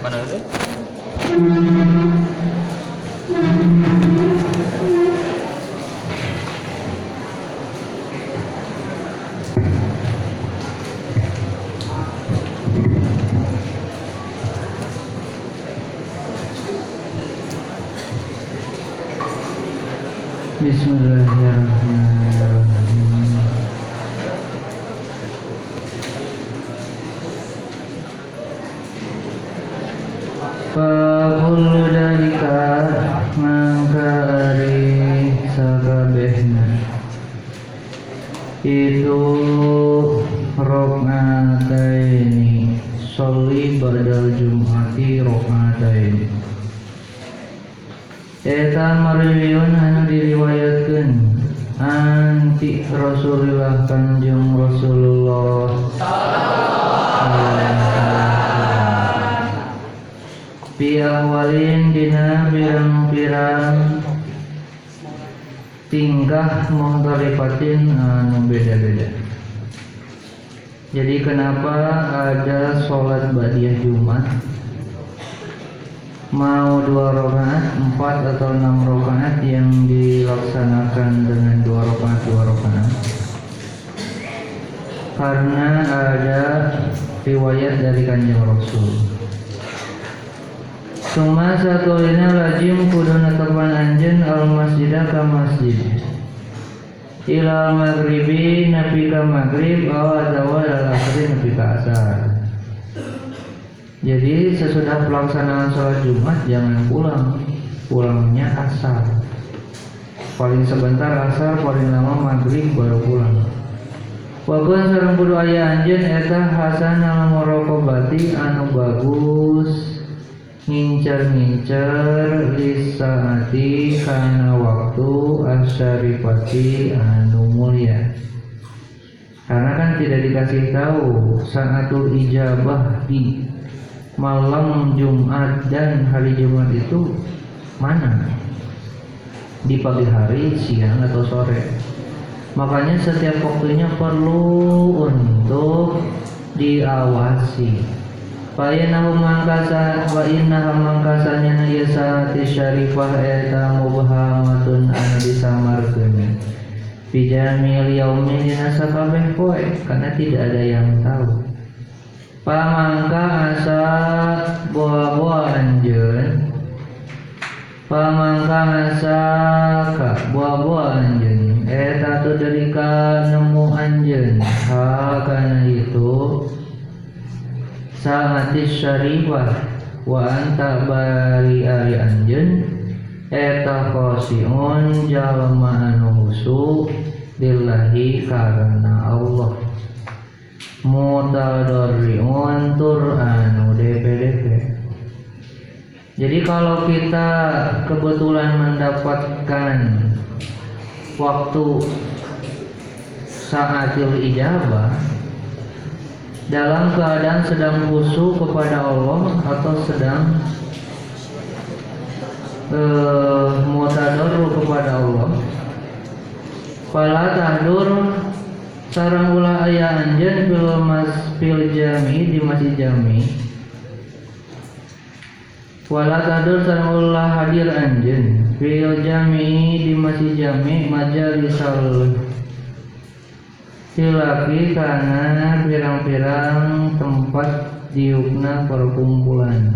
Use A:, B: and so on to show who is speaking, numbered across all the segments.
A: Mana itu?
B: Bismillahirrahmanirrahim. Kenapa ada sholat badiah Jumat mau dua rakaat, empat atau enam rakaat yang dilaksanakan dengan dua rakaat dua rakaat? Karena ada riwayat dari kanjeng Rasul. Suma satu lajim kudu netepan anjen al masjidah ka masjid. Ila maghribi nabi ka maghrib aw atawa al asri nabi ka asar. Jadi sesudah pelaksanaan sholat Jumat jangan pulang, pulangnya asar. Paling sebentar asar, paling lama maghrib baru pulang. Wakun sareng kudu aya anjeun eta hasan al muraqabati anu bagus ngincer-ngincer lisaati kana waktu asyarifati anu mulia. Karena kan tidak dikasih tahu saatul ijabah di malam Jumat dan hari Jumat itu mana? Di pagi hari, siang atau sore. Makanya setiap waktunya perlu untuk diawasi. Fa innahu mangkasa wa innaha mangkasanya na yasati syarifah eta mubhamatun anu disamarkeun. Bijamil yaumi dina sakabeh poe karena tidak ada yang tahu. Pamangka asa buah-buah anjeun Pamangka asa ka buah-buah anjeun Eta tu dalika nemu anjeun Ha kana itu Saatis syarifah. Wa anta bari ari anjeun Eta khosiun jalma anu husu Lillahi karena Allah. Mutadorriun tur anu DPDP jadi kalau kita kebetulan mendapatkan waktu saatil ijabah dalam keadaan sedang khusyuk kepada Allah atau sedang uh, mutadorru kepada Allah. Fala tahdur sarang ulah aya anjeun fil mas fil jami di masjid jami. Wala tadur sarang ulah hadir anjeun fil jami di masjid jami majalisal silaki kana pirang-pirang tempat diukna perkumpulan.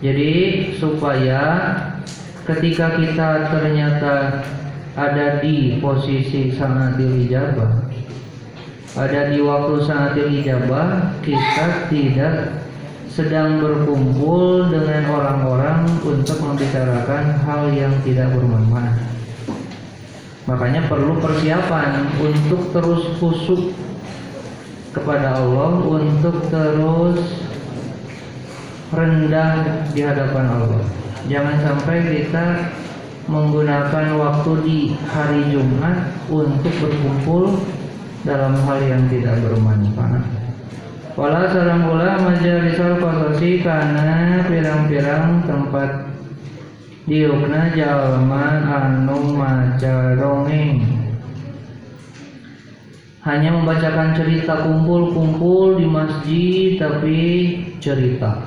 B: Jadi supaya ketika kita ternyata ada di posisi sanatil ijabah ada di waktu sanatil ijabah kita tidak sedang berkumpul dengan orang-orang untuk membicarakan hal yang tidak bermanfaat makanya perlu persiapan untuk terus khusyuk kepada Allah untuk terus rendah di hadapan Allah jangan sampai kita menggunakan waktu di hari Jumat untuk berkumpul dalam hal yang tidak bermanfaat. Wala sarang ula majalisal qasasi kana pirang-pirang tempat diukna jalma anu maca dongeng. Hanya membacakan cerita kumpul-kumpul di masjid tapi cerita.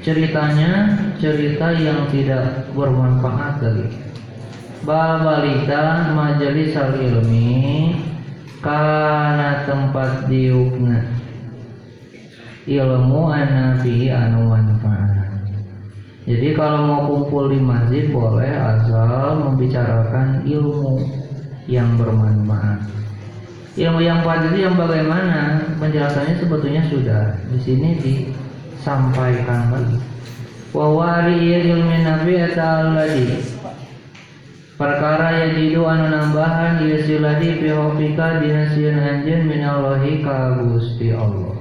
B: Ceritanya cerita yang tidak bermanfaat lagi. Babalita majelis al ilmi karena tempat diukna ilmu anabi anu manfaat jadi kalau mau kumpul di masjid boleh asal membicarakan ilmu yang bermanfaat. Ilmu yang pada itu yang bagaimana? Penjelasannya sebetulnya sudah di sini disampaikan lagi. Wawari ilmi nabi atau lagi perkara yang jidu anu nambahan ieu siladi fi hofika dinasiun anjeun minallahi ka Gusti Allah.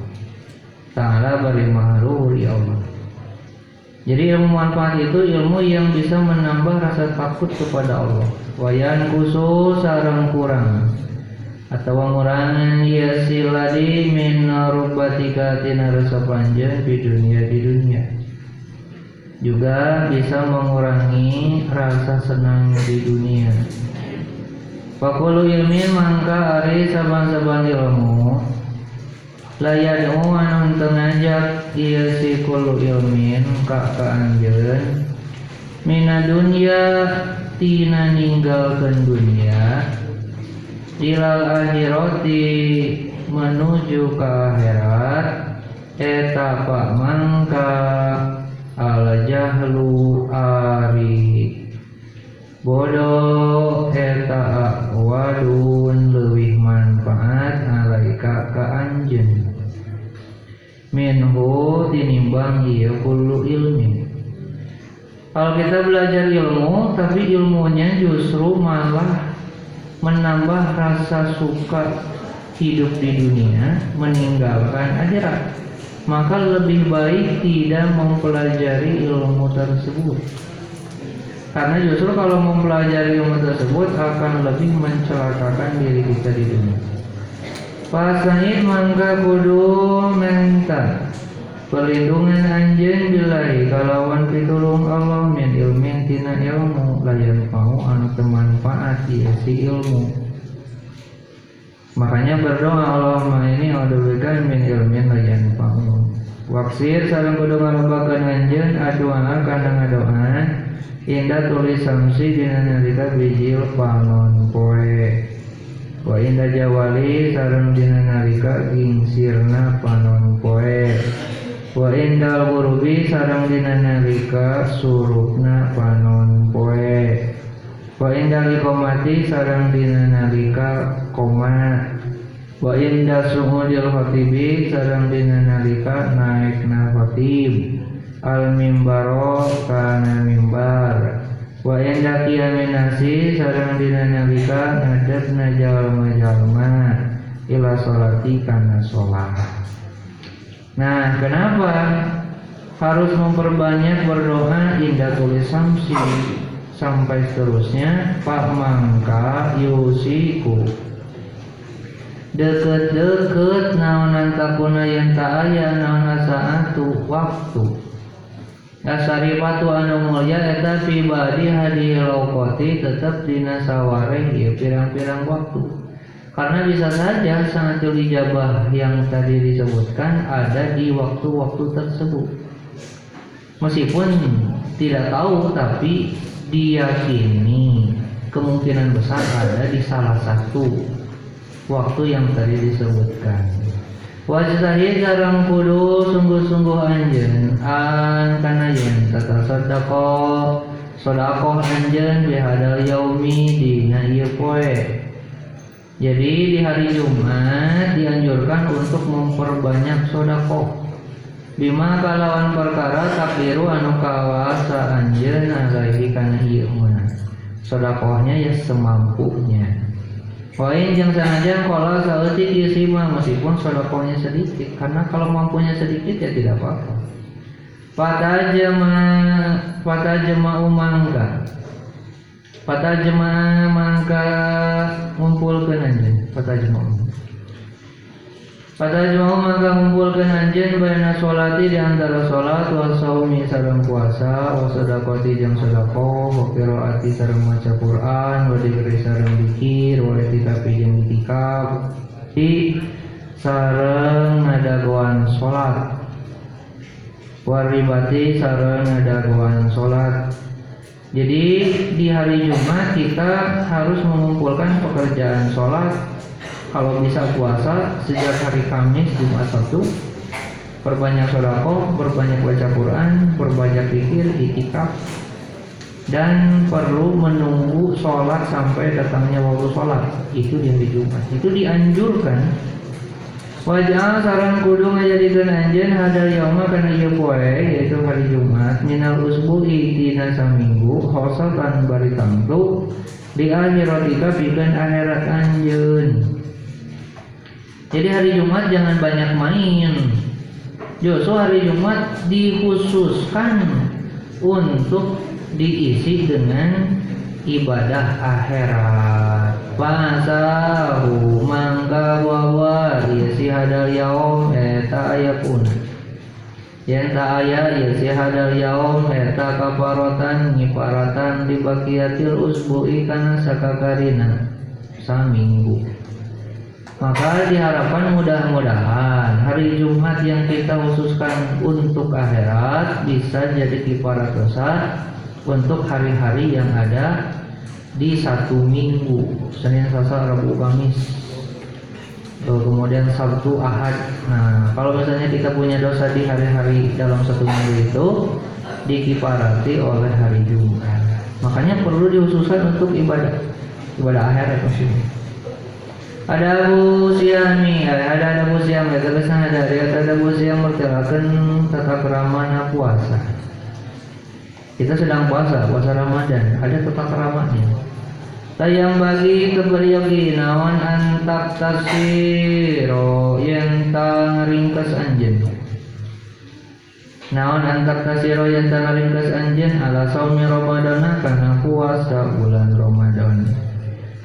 B: Taala bari mahruh ya Allah jadi ilmu manfaat itu ilmu yang bisa menambah rasa takut kepada Allah. Wayan khusus sarang kurang. Atau ngurangan ya siladi min rubatika tina rasa panjang di dunia di dunia. Juga bisa mengurangi rasa senang di dunia. Fakulu ilmi mangka ari saban-saban ilmu layad'u anu tengajak ieu si kulu ilmin ka kaanjeun mina dunya tina ninggalkeun dunia. Ilal akhirati menuju ke akhirat. Eta pak mangka al jahlu ari. Bodoh eta wadun lebih manfaat alaika ka anjeun minhu tinimbang ieu kullu ilmi. Kalau kita belajar ilmu tapi ilmunya justru malah menambah rasa suka hidup di dunia meninggalkan akhirat. Maka lebih baik tidak mempelajari ilmu tersebut. Karena justru kalau mempelajari ilmu tersebut akan lebih mencelakakan diri kita di dunia Pasangit mangga kudu menta perlindungan anjen bilai kalawan pitulung Allah min ilmin tina ilmu layan mau anu temanfaat si ilmu. Makanya berdoa Allah ini ada vegan min ilmin layan mau. Waksir sarang kudu ngalobakeun anjeun aduana kana ngadoan indah tulis samsi dina bijil panon poe wa indah jawali sareng dina nalika gingsirna panon poe wa indah gurubi sareng dina nalika surupna panon poe wa indah likomati sareng dina nalika komat wa inda suhudil khatibi sareng dina nalika naikna khatib. Al mimbaro kana mimbar wa inda qiyaminasi sareng dina nalika ngadepna jalma-jalma ila salati kana sholat. Nah kenapa harus memperbanyak berdoa indah tulis samsi? Sampai seterusnya pak mangka yusiku. Deket-deket naonan takuna yang tak aya naon saatu waktu Asaripatu anu mulia eta pribadi hadi laukoti tetap dina sawareh pirang-pirang waktu. Karena bisa saja sangat ijabah yang tadi disebutkan ada di waktu-waktu tersebut. Meskipun tidak tahu tapi diyakini kemungkinan besar ada di salah satu waktu yang tadi disebutkan Wajtahi jarang kudu sungguh-sungguh anjen an kana yen tata sodako sodako anjen bihadal yaumi ieu poe. Jadi di hari Jumat dianjurkan untuk memperbanyak sodako bima kalawan perkara takdiru anu kawasa anjen alaihi kana ieu sodakohnya ya semampunya Poin yang sengaja kalau sautik yusima meskipun sodokohnya sedikit. Karena kalau mampunya sedikit ya tidak apa-apa. Pada jema pada jema umangka pada jema mangka ngumpulkan aja pada jema pada jemaah maka kumpulkan anjen bayana sholati di antara sholat wa saumi sarang puasa wa sedakoti jang sedako wa kiroati sarang maca Quran wa dikri sarang dikir wa itikafi jang itikaf. Di sarang nadagoan sholat. Waribati sareng ngadaguan salat jadi di hari Jumat kita harus mengumpulkan pekerjaan sholat kalau bisa puasa sejak hari Kamis Jumat satu perbanyak sodako, berbanyak baca Quran, berbanyak pikir, itikaf dan perlu menunggu sholat sampai datangnya waktu sholat. Itu di hari Jumat. Itu dianjurkan. Wajah sarang kudu ngajadikeun anjeun hadal yauma kana ieu poe yaitu hari Jumat. Minal usbu'i tina saminggu khosatan bari tamtu di akhiratika pikeun akhirat anjeun. Jadi hari Jumat jangan banyak main. Justru hari Jumat dikhususkan untuk diisi dengan ibadah akhirat. Pasahu mangka wawa ya si hadal yaum eta ayapun Yang tak aya ya si hadal yaum eta kaparotan ngiparatan di bakiatil usbu'i kana sakakarina saminggu maka diharapkan mudah-mudahan hari Jumat yang kita khususkan untuk akhirat bisa jadi kiparat dosa untuk hari-hari yang ada di satu minggu Senin Selasa Rabu Kamis. Kemudian Sabtu Ahad. Nah kalau misalnya kita punya dosa di hari-hari dalam satu minggu itu dikiparati oleh hari Jumat. Makanya perlu dihususkan untuk ibadah ibadah akhirat maksudnya ada Abu Siami ada Abu Siami terus ada ada Abu Siam mertelakan tata kerama puasa kita sedang puasa, puasa Ramadan, ada tata keramanya. Tayang bagi keberyogi nawan antak tasiro yang tang ringkas anjen. Nawan antak tasiro yang tang ringkas anjen ala saumi Ramadan karena puasa bulan Ramadan.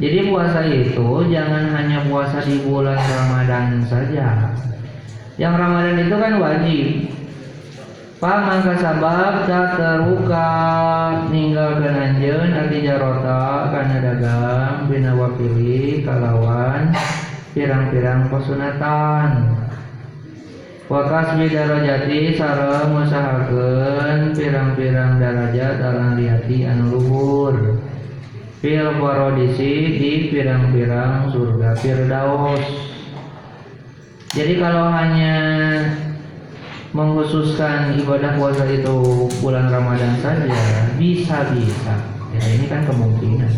B: Jadi puasa itu jangan hanya puasa di bulan Ramadan saja. Yang Ramadan itu kan wajib, Pamangka sabab tak teruka ninggalkan anjeun arti jarota karena dagang bina wakili kalawan pirang-pirang posunatan wakas darajati sareng musahakeun pirang-pirang darajat dalam lihati anu luhur fil parodisi di pirang-pirang surga firdaus. Jadi kalau hanya mengkhususkan ibadah puasa itu bulan Ramadan saja bisa-bisa. Ya ini kan kemungkinan.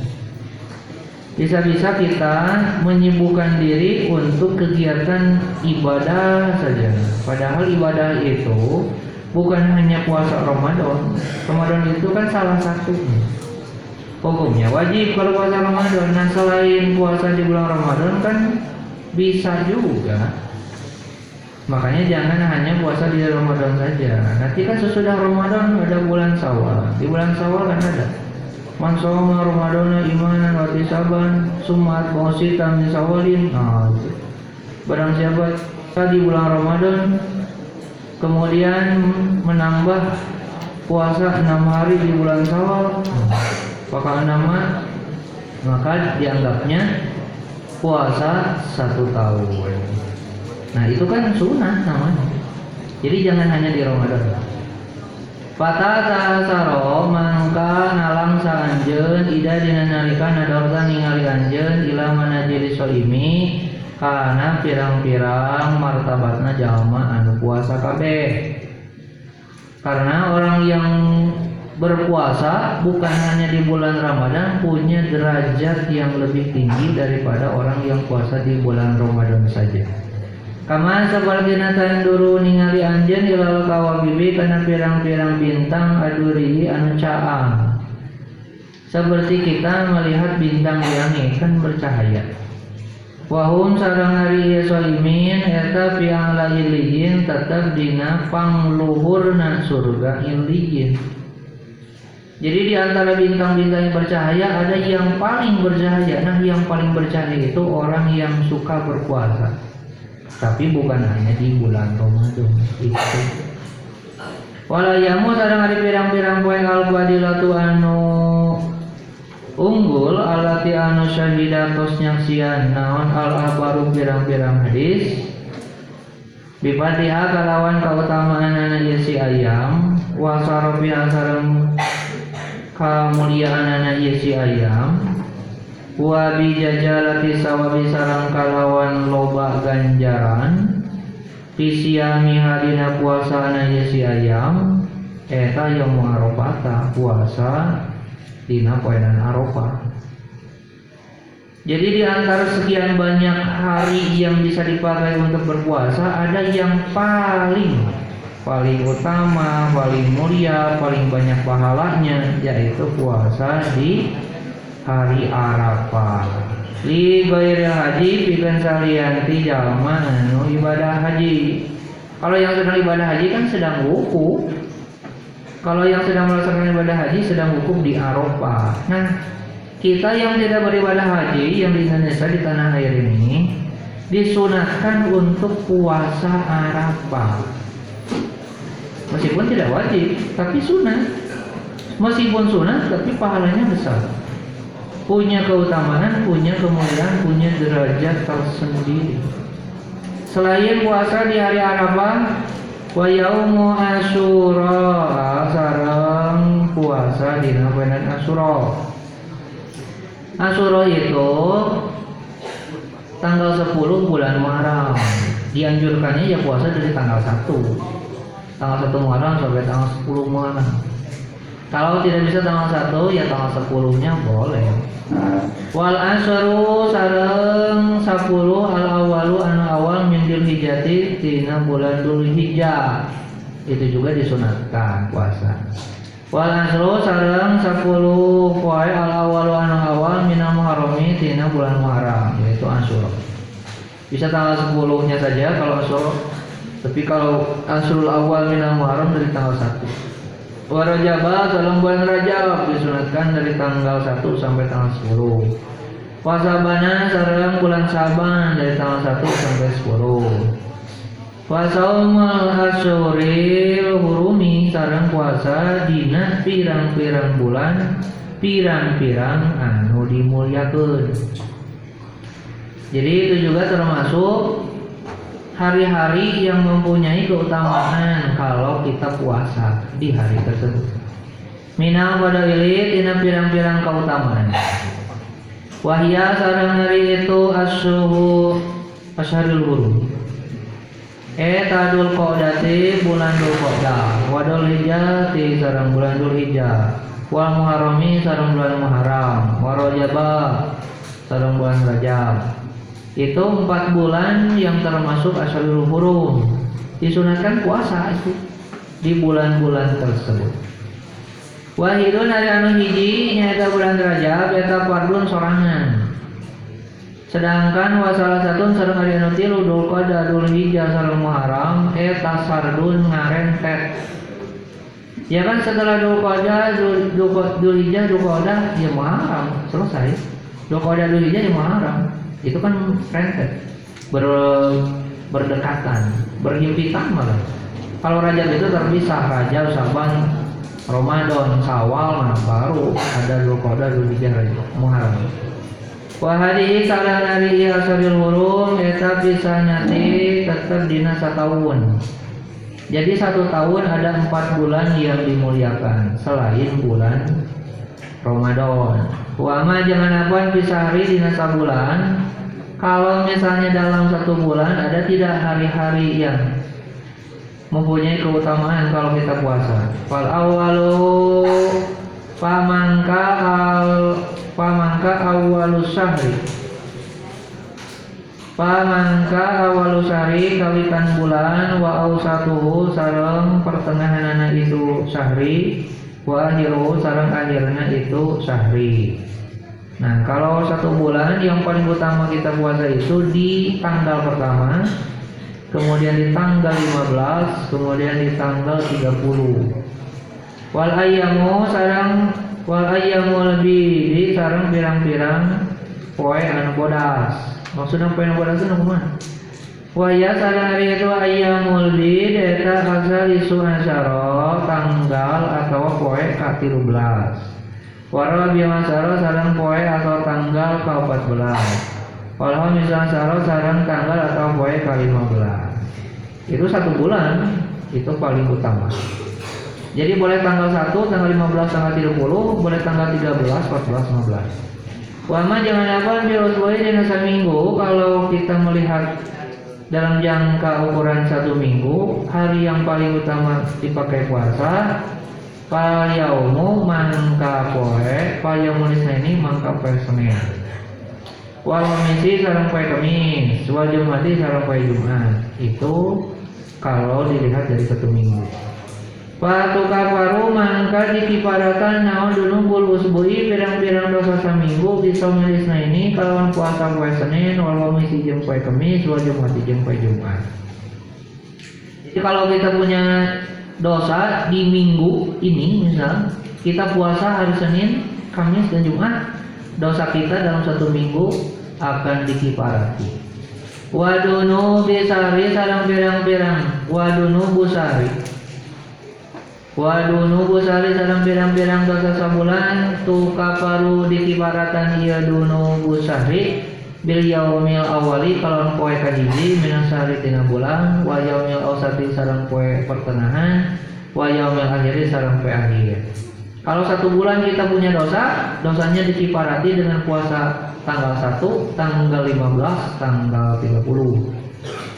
B: Bisa-bisa kita menyibukkan diri untuk kegiatan ibadah saja. Padahal ibadah itu bukan hanya puasa Ramadan. Ramadan itu kan salah satunya hukumnya wajib kalau puasa Ramadan nah selain puasa di bulan Ramadan kan bisa juga Makanya jangan hanya puasa di Ramadan saja. Nanti kan sesudah Ramadan ada bulan Sawal. Di bulan Sawal kan ada Man shoma Ramadana imanan wa tisaban sumat bawasita min sawalin. Nah. Barang siapa di bulan Ramadan kemudian menambah puasa enam hari di bulan Sawal, nama maka dianggapnya puasa satu tahun. Nah itu kan sunnah namanya. Jadi jangan hanya di Ramadan. Patata saro mangka nalang saanjeun ida dina nalika nadorta ningali anjeun ila manajili solimi karena pirang-pirang martabatna jalma anu puasa kabeh. Karena orang yang berpuasa bukan hanya di bulan Ramadan punya derajat yang lebih tinggi daripada orang yang puasa di bulan Ramadan saja. Kama seperti natan duru ningali anjen ilal kawabibi karena pirang-pirang bintang aduri anu caang. Seperti kita melihat bintang yang kan bercahaya. Wahum sarang hari solimin eta piang iliyin tetap dina pangluhurna surga iliyin. Jadi di antara bintang-bintang yang bercahaya ada yang paling bercahaya. Nah, yang paling bercahaya itu orang yang suka berpuasa. Tapi bukan hanya di bulan Ramadan itu. Walayamu sadang hari pirang-pirang poe al-badilatu anu. Unggul alati anu syahidatos nyaksian. Naon al-abaru pirang-pirang hadis? Bipatiha kalawan keutamaan anak yasi ayam. Wasarofi sareng kamuliaan ieu si ayam. Wa bi jajalati sawabi sareng kalawan loba ganjaran. Pisiami hadina puasa ieu si ayam. Eta yang arafah puasa dina poenan arafah jadi di antara sekian banyak hari yang bisa dipakai untuk berpuasa ada yang paling paling utama, paling mulia, paling banyak pahalanya yaitu puasa di hari Arafah. Li ghairil haji pikeun salianti jalma anu ibadah haji. Kalau yang sedang ibadah haji kan sedang wukuf. Kalau yang sedang melaksanakan ibadah haji sedang wukuf di Arafah. Nah, kita yang tidak beribadah haji yang di Indonesia di tanah air ini disunahkan untuk puasa Arafah. Meskipun tidak wajib, tapi sunnah. Meskipun sunnah, tapi pahalanya besar. Punya keutamaan, punya kemuliaan, punya derajat tersendiri. Selain puasa di hari Arafah, wa yaumu asyura sareng puasa di poenan asyura. Asyura itu tanggal 10 bulan Muharram. Dianjurkannya ya puasa dari tanggal 1 tanggal 1 Muharram sampai tanggal 10 Muharram. Kalau tidak bisa tanggal 1 ya tanggal 10-nya boleh. Wal asru sareng 10 al awalu anu awal min hijati tina bulan hijjah. Itu juga disunatkan puasa. Wal asru sareng 10 poe al awalu anu awal min muharrami tina bulan Muharram yaitu Asyura. Bisa tanggal 10-nya saja kalau Asyura tapi kalau asrul awal minal muharram dari tanggal 1 wa rajaba dalam bulan rajab disunatkan dari tanggal 1 sampai tanggal 10 Pasabana sarang bulan saban dari tanggal 1 sampai 10 Pasaumal asyuril hurumi sarang puasa dina pirang-pirang bulan pirang-pirang anu dimuliakeun. Jadi itu juga termasuk hari-hari yang mempunyai keutamaan kalau kita puasa di hari tersebut. Minal pada ilit ina pirang-pirang keutamaan. Wahya sarang hari itu asuhu asyarul huru. Eta dul qodati bulan dul qodah Wadul hijjah ti sarang bulan dul hijjah Wal muharrami sarang bulan muharram Warojabah sarang bulan rajab itu empat bulan yang termasuk asalul hurum disunatkan puasa itu di bulan-bulan tersebut. Wahidun hari anu hiji nyaita bulan Rajab eta fardun sorangan. Sedangkan wasalah satu sareng hari anu tilu dul qada dul hijjah sareng muharram eta sardun ngarentet. Ya kan setelah dul qada dul, dul, dul hijjah dul qada ya muharram selesai. Qada dul hijjah ya muharram itu kan rentet ber, berdekatan berhimpitan malah kalau Rajab itu terpisah Rajab Saban Ramadan Sawal nah baru ada Dzulqa'dah Dzulhijjah Rajab Muharram Wa hadihi salah nari asalil hurum eta bisa nanti tetap dina setahun. Jadi satu tahun ada empat bulan yang dimuliakan selain bulan Ramadan. Wama jangan apa bisa hari dina bulan kalau misalnya dalam satu bulan ada tidak hari-hari yang mempunyai keutamaan kalau kita puasa. Fal awalu pamangka al pamangka awalu syahri. Pamangka awalu syahri kawitan bulan wa ausatuhu sareng pertengahan anak itu syahri wa akhiruhu sareng akhirnya itu syahri. Nah, kalau satu bulan yang paling utama kita puasa itu di tanggal pertama, kemudian di tanggal 15, kemudian di tanggal 30. Wal ayyamu sarang wal ayyamu lebih di sarang pirang-pirang poe anu bodas. Maksudnya poe anu bodas itu kumaha? Wa ya sarang hari itu ayyamul bid eta asal isu asyara tanggal atau poe ka 13. Waro bimasaro sarang poe atau tanggal ke-14 Walau misalnya saro sarang tanggal atau poe ke-15 Itu satu bulan itu paling utama jadi boleh tanggal 1, tanggal 15, tanggal 30 boleh tanggal 13, 14, 15 Wama jangan apa virus boleh di minggu kalau kita melihat dalam jangka ukuran satu minggu hari yang paling utama dipakai puasa Palyaumu mangka poe Palyaumu ini mangka poe Senin. Wal misi sarang poe Kamis Wal Jumati sarang poe Jumat. Itu kalau dilihat dari satu minggu Patu kafaru mangka dikiparatan naon dununggul usbui pirang-pirang dosa saminggu bisa milisna ini kalawan puasa poe Senin wal misi jeung poe Kamis wal Jumati jeung poe Jumat. Jadi kalau kita punya dosa di minggu ini misal kita puasa hari Senin, Kamis dan Jumat dosa kita dalam satu minggu akan dikiparati. Wadunu bisari sarang pirang-pirang. Wadunu busari wadunu busari sarang pirang-pirang dosa sabulan tu kaparu dikiparatan iya dunu busari bil yaumil awali kalau poe kahiji minang sehari tina bulan. Wa yaumil awsati sarang poe pertengahan. Wa yaumil akhiri sarang poe akhir. Kalau satu bulan kita punya dosa dosanya dikiparati dengan puasa tanggal 1 tanggal 15 tanggal 30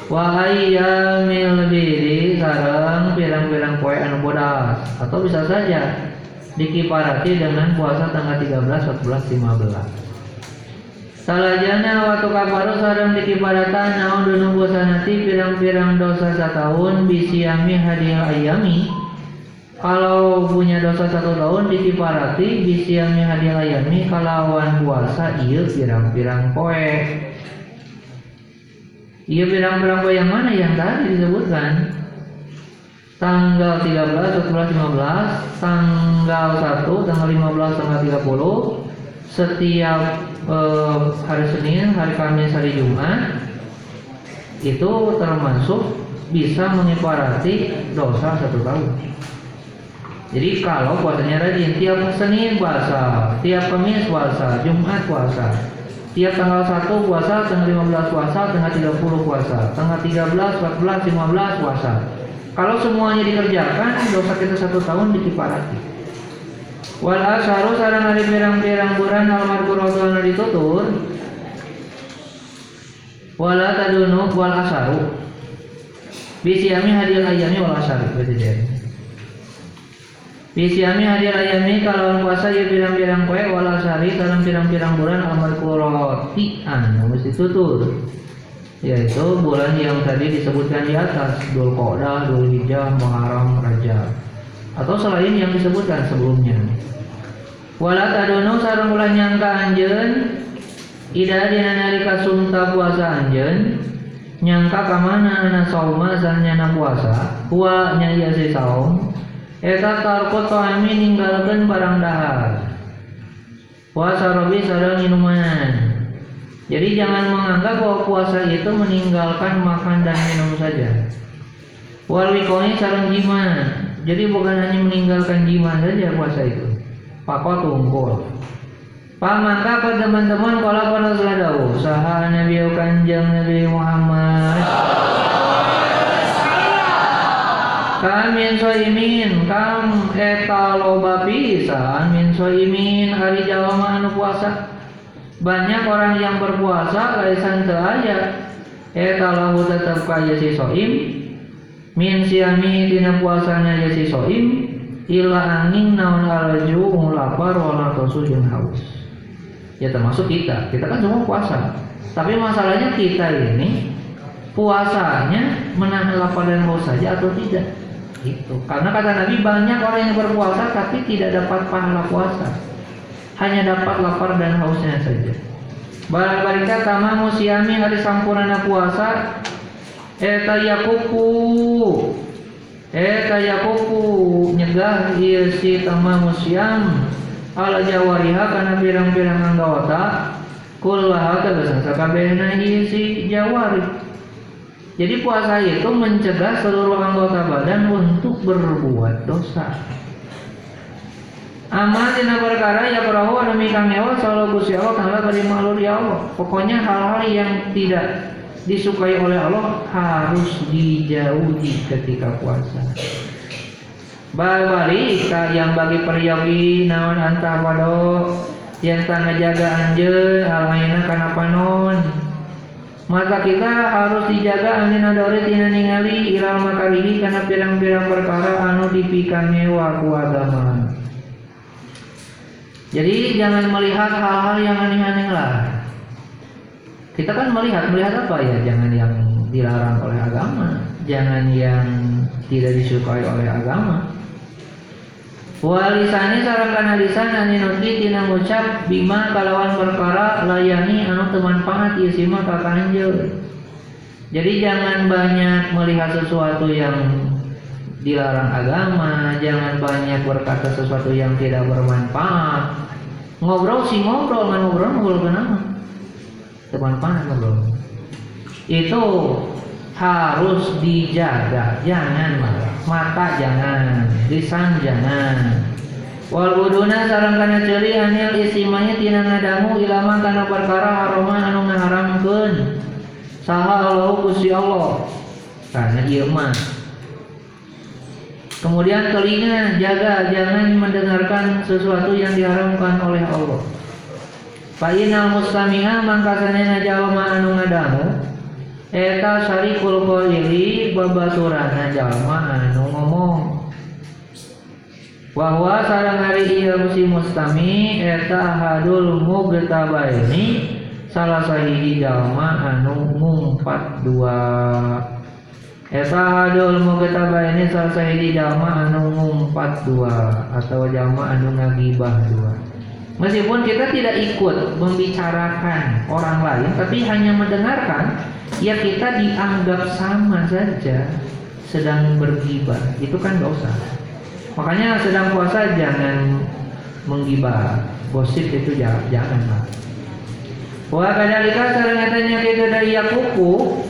B: Wahai yamil bidi sarang pirang-pirang poe anu bodas atau bisa saja dikiparati dengan puasa tanggal 13, 14, 15 Salajana waktu kaparu sarang dikiparatan naon dunung bosanati pirang-pirang dosa setahun bisiami hadiah ayami. Kalau punya dosa satu tahun dikiparati bisiami hadiah ayami kalawan puasa iya pirang-pirang poe iya pirang-pirang poe yang mana yang tadi disebutkan tanggal 13, 14, 15 tanggal 1, tanggal 15, tanggal 30 setiap eh, hari Senin, hari Kamis, hari Jumat itu termasuk bisa mengiparati dosa satu tahun. Jadi kalau puasanya rajin, tiap Senin puasa, tiap Kamis puasa, Jumat puasa, tiap tanggal 1 puasa, tanggal 15 puasa, tanggal 30 puasa, tanggal 13, 14, 15 puasa. Kalau semuanya dikerjakan, dosa kita satu tahun dikiparati. Wal asharu sarang hari pirang-pirang bulan almarhum anu ditutur Wala tadunu wal asharu Bisiami hadir ayami wal asharu Berarti Bisiami hadir ayami kalau puasa ya pirang-pirang kue wal ashari sarang pirang-pirang bulan almarhum anu mesti tutur yaitu bulan yang tadi disebutkan di atas Dul Qodah, Dul Hijjah, Muharram, Rajab. Atau selain yang disebutkan sebelumnya. Wala tadono sareng ulah nyangka anjeun. Ida dina nalika sumta puasa anjeun. Nyangka ka mana ana sauma sanyana puasa. Huwa nya ieu saum eta tarqut ta'ami ninggalkeun barang dahar. Puasa robi sareng minuman jadi jangan menganggap bahwa puasa itu meninggalkan makan dan minum saja. Wal wikoni sareng jima jadi bukan hanya meninggalkan jima saja puasa itu. Pakot unggul. Pamangka ke teman-teman kalau pada seladawu saha Nabi Kanjeng Nabi Muhammad Kamin soimin kam eta loba pisan min soimin hari jalma anu puasa. Banyak orang yang berpuasa laisan teu aya. Eta lahu tetep kaya si soim. Min siami dina puasanya ya si soim ila angin naon alaju lapar wala tosu haus. Ya termasuk kita kita kan semua puasa. Tapi masalahnya kita ini puasanya menahan lapar dan haus saja atau tidak itu karena kata Nabi banyak orang yang berpuasa tapi tidak dapat pahala puasa. Hanya dapat lapar dan hausnya saja. Barang barika tama musiami hari sampurna puasa eta yakuku Eta yakuku nyegah ieu si tamamu siam. Ala jawariha kana pirang-pirang anggota kullaha tegesan sakabehna ieu si jawari. Jadi puasa itu mencegah seluruh anggota badan untuk berbuat dosa. Amal dina perkara ya perahu anu mikang nyawa selalu Gusti Allah taala bari malu ya Allah. Pokoknya hal-hal yang tidak disukai oleh Allah harus dijauhi ketika puasa. Balik yang bagi peryogi naon antah pado yang tangga jaga anjeun almaina kana panon. Maka kita harus dijaga angin adore tina ningali iral makarihi karena pirang-pirang perkara anu dipikannya waku agama. Jadi jangan melihat hal-hal yang aneh-aneh lah. Kita kan melihat melihat apa ya? Jangan yang dilarang oleh agama, jangan yang tidak disukai oleh agama. Walisani sarang kana lisan ani nuti tina ngucap bima kalawan perkara layani anu teman pangat ieu sima ka Jadi jangan banyak melihat sesuatu yang dilarang agama, jangan banyak berkata sesuatu yang tidak bermanfaat. Ngobrol sih ngobrol, ngobrol ngobrol kenapa? Bermanfaat ngobrol. Itu harus dijaga, jangan mata jangan, lisan jangan. Wal buduna sareng kana ceuli anil istimanya tina ngadamu ilama kana perkara haroma anu ngaharamkeun. Saha Allah Gusti Allah. Karena ieu mah Kemudian telinga jaga jangan mendengarkan sesuatu yang diharamkan oleh Allah. Fa'inal mustami'a mangka sanena jalma anu ngadamu eta syarikul qaili babaturana jalma anu ngomong. Bahwa sareng hari ieu si mustami eta hadul mugtabaini salah sahiji jalma anu ngumpat dua Eta hadul mugetaba ini salah sahiji jalma anu ngumpat dua atau jalma anu ngagibah dua. Meskipun kita tidak ikut membicarakan orang lain, tapi hanya mendengarkan, ya kita dianggap sama saja sedang bergibah. Itu kan dosa. Makanya sedang puasa jangan menggibah, gosip itu jangan, jangan lah. Wa kadalika sareng eta kita dari Yakubu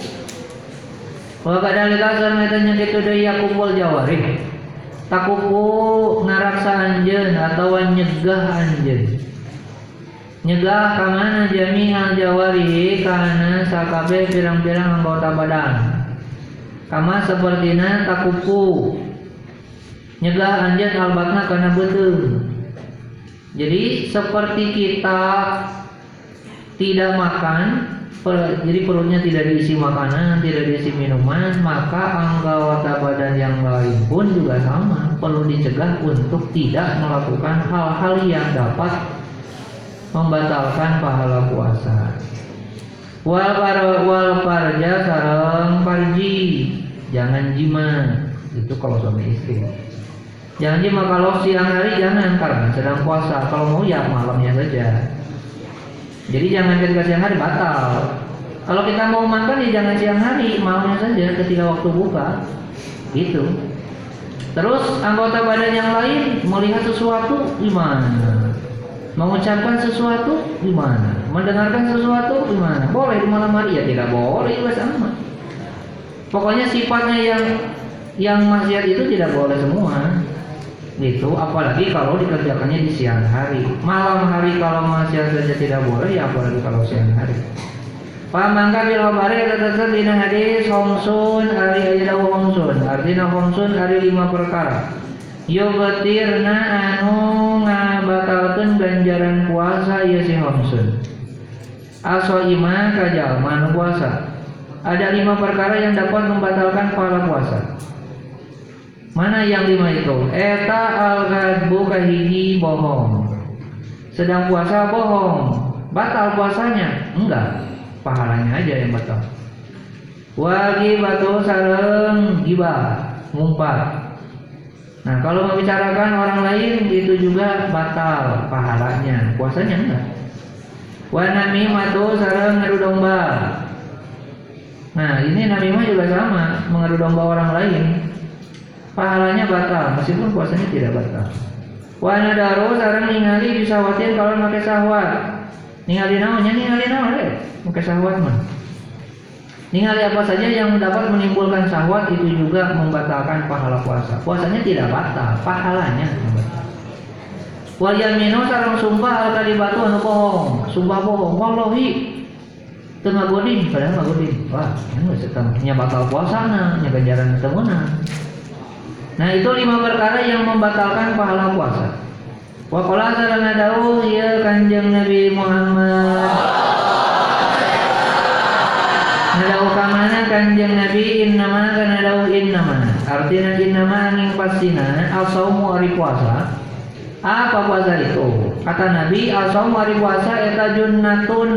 B: Wa kadalika sareng kitu deui yakubul jawari. Takuku ngaraksa anjeun atau nyegah anjeun. Nyegah ka mana jami'al jawari kana sakabe pirang-pirang anggota badan. Kama sepertina takuku nyegah anjeun albatna kana beuteung. Jadi seperti kita tidak makan jadi perutnya tidak diisi makanan, tidak diisi minuman, maka anggota badan yang lain pun juga sama, perlu dicegah untuk tidak melakukan hal-hal yang dapat membatalkan pahala puasa. Wal par wal parja sarang parji, jangan jima. Itu kalau suami istri. Jangan jima kalau siang hari jangan karena sedang puasa. Kalau mau ya malamnya saja. Jadi jangan ketika siang hari batal. Kalau kita mau makan ya jangan siang hari, malamnya saja ketika waktu buka. Gitu. Terus anggota badan yang lain melihat sesuatu gimana? Mengucapkan sesuatu gimana? Mendengarkan sesuatu gimana? Boleh di malam hari? Ya tidak boleh juga sama. Pokoknya sifatnya yang yang maksiat itu tidak boleh semua. Itu apalagi kalau dikerjakannya di siang hari. Malam hari kalau masih saja tidak boleh ya apalagi kalau siang hari. Pamangka bil khabari tetesan dina hadis homsun ari ajalahu homsun artinya homsun ari lima perkara Yobatirna anu ngabatalkan ganjaran puasa ya si homsun Aso ima kajal manu puasa Ada lima perkara yang dapat membatalkan pahala puasa Mana yang lima itu? Eta al-ghadbu kahiji bohong. Sedang puasa bohong. Batal puasanya? Enggak. Pahalanya aja yang batal. Wagi batu sareng gibah, ngumpat. Nah, kalau membicarakan orang lain itu juga batal pahalanya. Puasanya enggak. Wa namimatu sareng ngadu domba. Nah, ini namimah juga sama, mengadu domba orang lain pahalanya batal meskipun puasanya tidak batal. Wa nadaru sareng ningali bisa watin kalau make sahwat. Ningali naonnya ningali naon deh, make sahwat mah. Ningali apa saja yang dapat menimbulkan sahwat itu juga membatalkan pahala puasa. Puasanya tidak batal, pahalanya batal. Wal yaminu sareng sumpah al batu anu bohong, sumpah bohong, wallahi. Teu ngagodin padahal ngagodin wah ini nya batal puasa nya ganjaran temunan nah itu lima perkara yang membatalkan pahala puasa. Wa qala sarana dawuh ya kanjeng Nabi Muhammad Nadau kamana kanjeng Nabi innama kana dawuh innama artinya innama ning pastina asaumu ari puasa apa puasa itu? Kata Nabi, asal hari puasa eta junnatun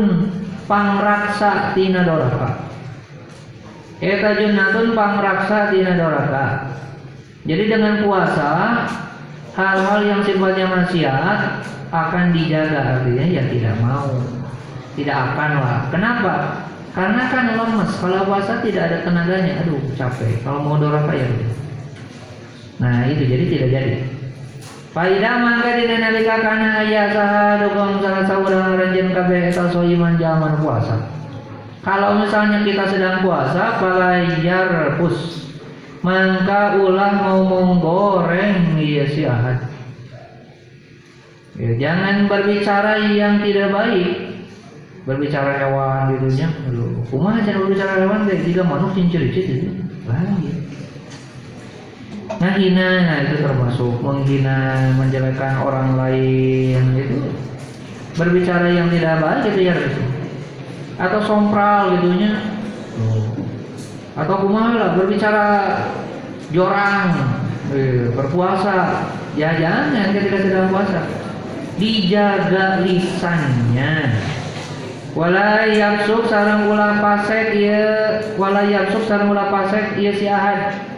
B: pangraksa tina doraka. Eta junnatun pangraksa tina doraka. Jadi dengan puasa hal-hal yang sifatnya maksiat akan dijaga artinya ya tidak mau tidak akan lah kenapa karena kan lemes kalau puasa tidak ada tenaganya aduh capek kalau mau doraka ya nah itu jadi tidak jadi Faida mangga dina nalika kana aya saha dukung salah saurang ranjeun kabeh eta soiman jaman puasa. Kalau misalnya kita sedang puasa, palayar pus mangka ulah ngomong goreng iya si ahad. Ya, jangan berbicara yang tidak baik. Berbicara hewan gitu nya. Aduh, jangan berbicara hewan deh, jika manusia cincin-cincin itu. Bahaya. Nah hina nah itu termasuk menghina menjelekkan orang lain itu berbicara yang tidak baik gitu ya atau sompral gitunya atau kumaha berbicara jorang eh, berpuasa. Ya jangan ketika sedang puasa. Dijaga lisannya wala yapsuk sarang ulah pasek ya wala yapsuk sarang ulah pasek ya si ahad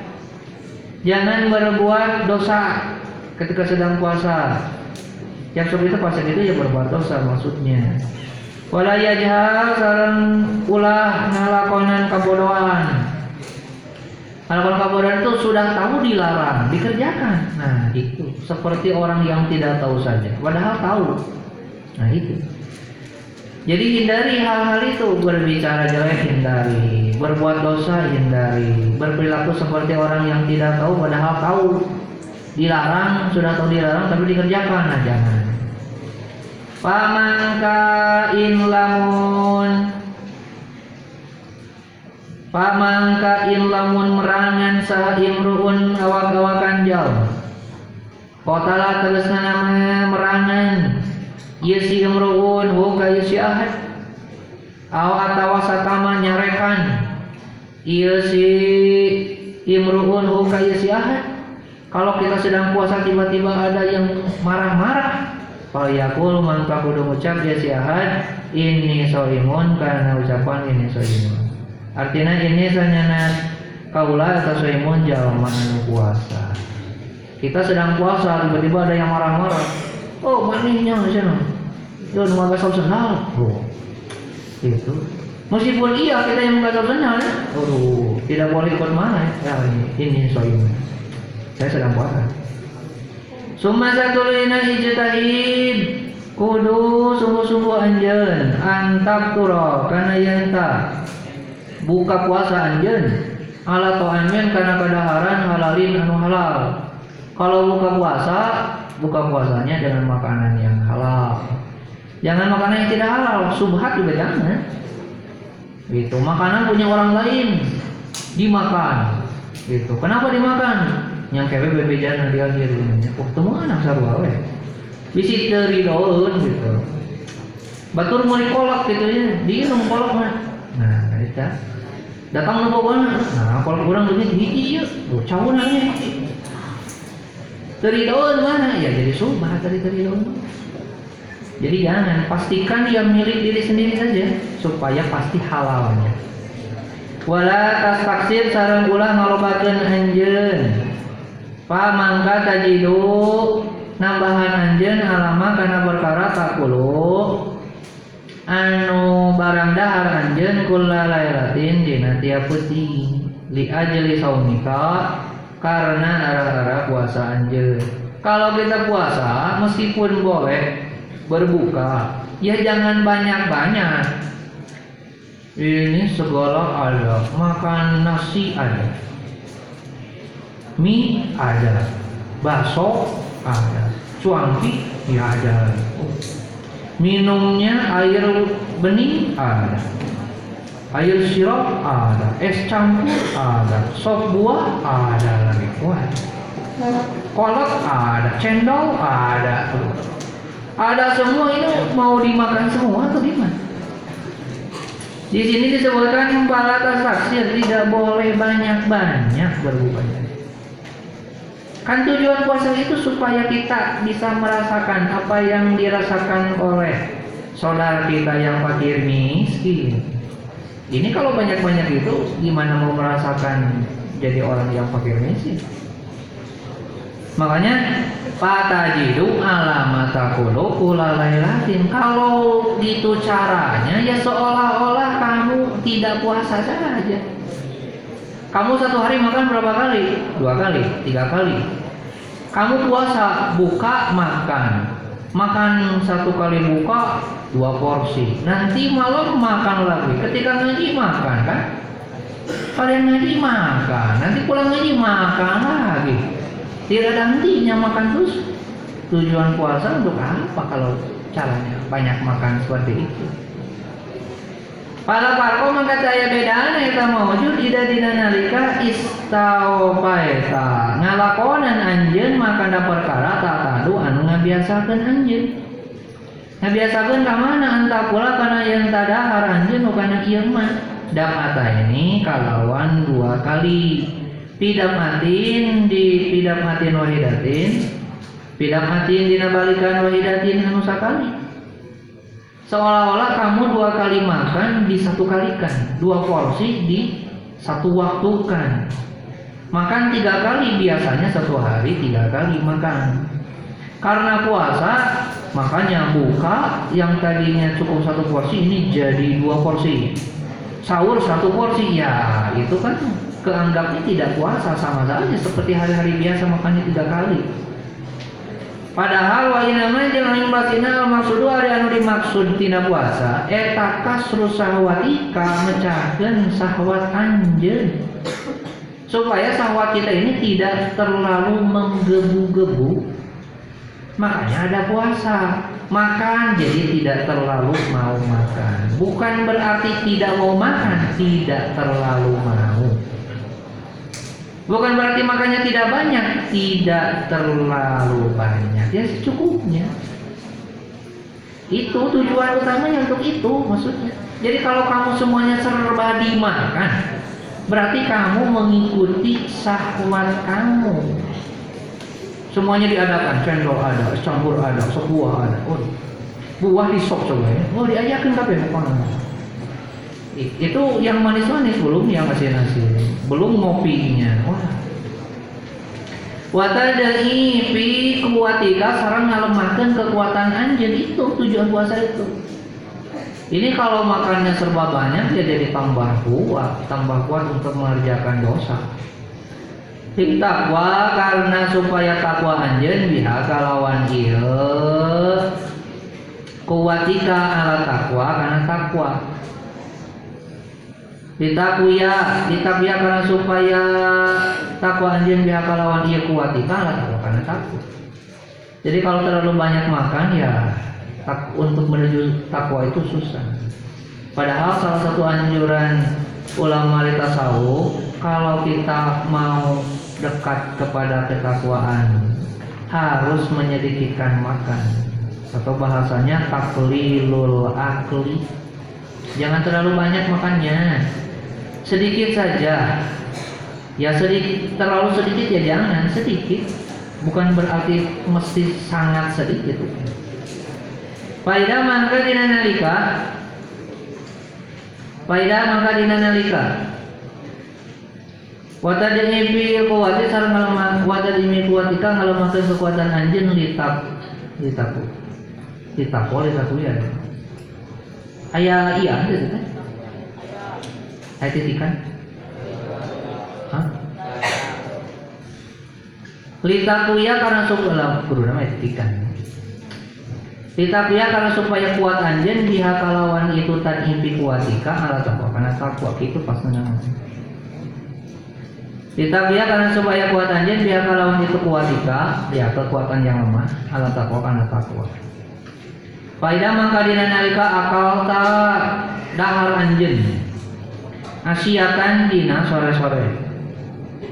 B: Jangan berbuat dosa ketika sedang puasa. Yang itu puasa itu ya berbuat dosa maksudnya. Wala yajhal sareng ulah ngalakonan kabodohan. Kalau kabodohan itu sudah tahu dilarang, dikerjakan. Nah, itu seperti orang yang tidak tahu saja, padahal tahu. Nah, itu. Jadi hindari hal-hal itu. Berbicara jelek hindari, berbuat dosa hindari, berperilaku seperti orang yang tidak tahu padahal tahu. Dilarang sudah tahu dilarang tapi dikerjakan. Nah jangan. Pamangka in lamun. Pamangka in lamun merangan sah imruun awak-awakan jauh. Kotala terus nama merangan Iya si imruun hu ka si ahad aw atawa satama nyarekan. Iya si imruun hu ka si ahad kalau kita sedang puasa tiba-tiba ada yang marah-marah. Fal yakul mangka kudu ngucap ya si ahad ini soimun karena ucapan ini soimun. Artinya ini sanyana kaula atau soimun jalma puasa. Kita sedang puasa tiba-tiba ada yang marah-marah. Oh manihnya sana itu nggak tahu senal. Oh. Itu. Meskipun iya kita yang nggak tahu ya. Oh, tidak boleh ikut mana ya. ini, ini soalnya. Saya sedang puasa. Summa satulina ijtahid kudu sungguh-sungguh anjen antap turo karena yanta buka puasa anjen ala to anjen karena kadaharan halalin anu halal kalau buka puasa buka puasanya dengan makanan yang halal Jangan makanan yang tidak halal, subhat juga jangan. Gitu. Makanan punya orang lain dimakan. Gitu. Kenapa dimakan? Yang kewe bebejan di akhir ini. Oh, temu anak sarua we. Bisi daun gitu. Batur mau kolak gitu ya, dia nemu kolak mah. Nah, itu. Datang nemu mana? Nah, kalau kurang duit hiji ya, cawan aja. Dari daun mana? Ya jadi subhat dari dari daun. Jadi jangan pastikan yang milik diri sendiri saja supaya pasti halalnya. Wala tas taksir sarang ulah ngalobakeun anjeun. Pa mangka tajidu nambahan anjeun alama kana perkara takulu anu barang dahar anjeun kula lairatin dina tiap putih li ajli saumika karena arah-arah puasa anjeun. Kalau kita puasa meskipun boleh berbuka. Ya jangan banyak-banyak. Ini segala ada. Makan nasi ada. Mie ada. Bakso ada. Cuangki ya ada. Minumnya air bening ada. Air sirup ada. Es campur ada. Sop buah ada lagi. Wah. Kolak ada. Cendol ada ada semua ini mau dimakan semua atau gimana di sini disebutkan balata saksir tidak boleh banyak-banyak berbukanya. Kan tujuan puasa itu supaya kita bisa merasakan apa yang dirasakan oleh saudara kita yang fakir miskin. Ini kalau banyak-banyak itu gimana mau merasakan jadi orang yang fakir miskin? Makanya Fatajidu alamata kulu latin. Kalau gitu caranya ya seolah-olah kamu tidak puasa saja. Kamu satu hari makan berapa kali? Dua kali, tiga kali. Kamu puasa, buka, makan. Makan satu kali buka, dua porsi. Nanti malam makan lagi. Ketika ngaji makan kan? Kalian ngaji makan. Nanti pulang ngaji makan lagi. Tidak ada hentinya makan terus. Tujuan puasa untuk apa kalau caranya banyak makan seperti itu? Para parko maka saya bedana eta maujud ida dina nalika paeta ngalakonan anjeun maka da perkara tadu anu ngabiasakeun anjeun. Ngabiasakeun ka mana anta pula kana yang tadahar anjeun kana ieu mah. Ini kalawan dua kali matin di matin wahidatin. Matin dina balikan wahidatin anu sakali. Seolah-olah kamu dua kali makan di satu kalikan. Dua porsi di satu waktu kan makan tiga kali biasanya satu hari tiga kali makan. Karena puasa makanya buka yang tadinya cukup satu porsi ini jadi dua porsi. Sahur satu porsi ya itu kan keanggapnya tidak puasa sama saja seperti hari-hari biasa makannya tiga kali. Padahal wa inama jeung aing basina maksudu ari anu dimaksud tina puasa eta kasru sahwatika mecahkeun sahwat anjeun. Supaya sahwat kita ini tidak terlalu menggebu-gebu. Makanya ada puasa. Makan jadi tidak terlalu mau makan. Bukan berarti tidak mau makan, tidak terlalu mau. Bukan berarti makannya tidak banyak, tidak terlalu banyak, ya secukupnya. Itu tujuan utamanya untuk itu maksudnya. Jadi kalau kamu semuanya serba dimakan, berarti kamu mengikuti syahwat kamu. Semuanya diadakan, cendol ada, campur ada, sebuah ada. Oh, buah disok coba ya. Oh diajakin tapi apa itu yang manis-manis belum yang asin-asin. Belum ngopinya. Wah. Watadai fi kuatika sarang ngalemahkan kekuatan anjir itu tujuan puasa itu. Ini kalau makannya serba banyak ya jadi tambah kuat. Tambah kuat untuk mengerjakan dosa. Takwa karena supaya takwa anjen biha kalawan iya. Kuatika ala takwa karena takwa ditakuya ditakuya karena supaya takwa anjing biar kalawan ia kuat. Lah takwa karena takut. Jadi kalau terlalu banyak makan ya tak, untuk menuju takwa itu susah. Padahal salah satu anjuran ulama tasawuf kalau kita mau dekat kepada ketakwaan harus menyedikitkan makan. Atau bahasanya taklilul akli. Jangan terlalu banyak makannya sedikit saja ya sedikit terlalu sedikit ya jangan sedikit bukan berarti mesti sangat sedikit Faidah maka dinanalika Faidah maka dinanalika Wata fi kuwati sarang ngalemah Wata dimi kuwatika ngalemahkan kekuatan anjing litap Litapu Litapu litapu ya Ayah iya ada kan saya titikan? Litakuya karena supaya guru nama titikan Litakuya karena supaya kuat anjen biha kalawan itu tan impi kuatika ala takwa karena takwa itu pas nama Litakuya karena supaya kuat anjen biha kalawan itu kuatika ya kekuatan yang lemah ala takwa karena takwa Faidah maka dina nalika akal ta dahar anjen asiatan dina sore-sore.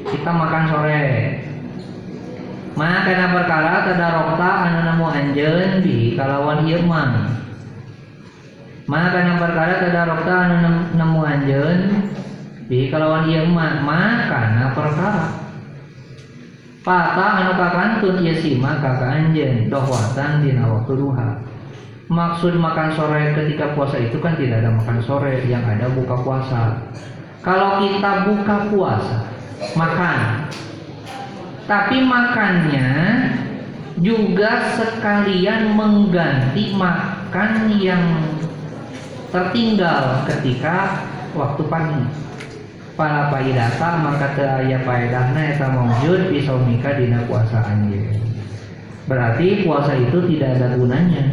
B: Kita makan sore. Maka karena perkara tadarokta anu nemu anjeun bi kalawan ieu mah. Maka karena perkara tadarokta anu nemu anjeun bi kalawan ieu mah. Maka karena perkara. Pata anu kakantun ieu sima kakak anjeun dohwatan dina waktu duha maksud makan sore ketika puasa itu kan tidak ada makan sore yang ada buka puasa. Kalau kita buka puasa makan. Tapi makannya juga sekalian mengganti makan yang tertinggal ketika waktu pagi. Para paidata maka teu aya paedahna eta maujud pisaumika dina puasa anjeun berarti puasa itu tidak ada gunanya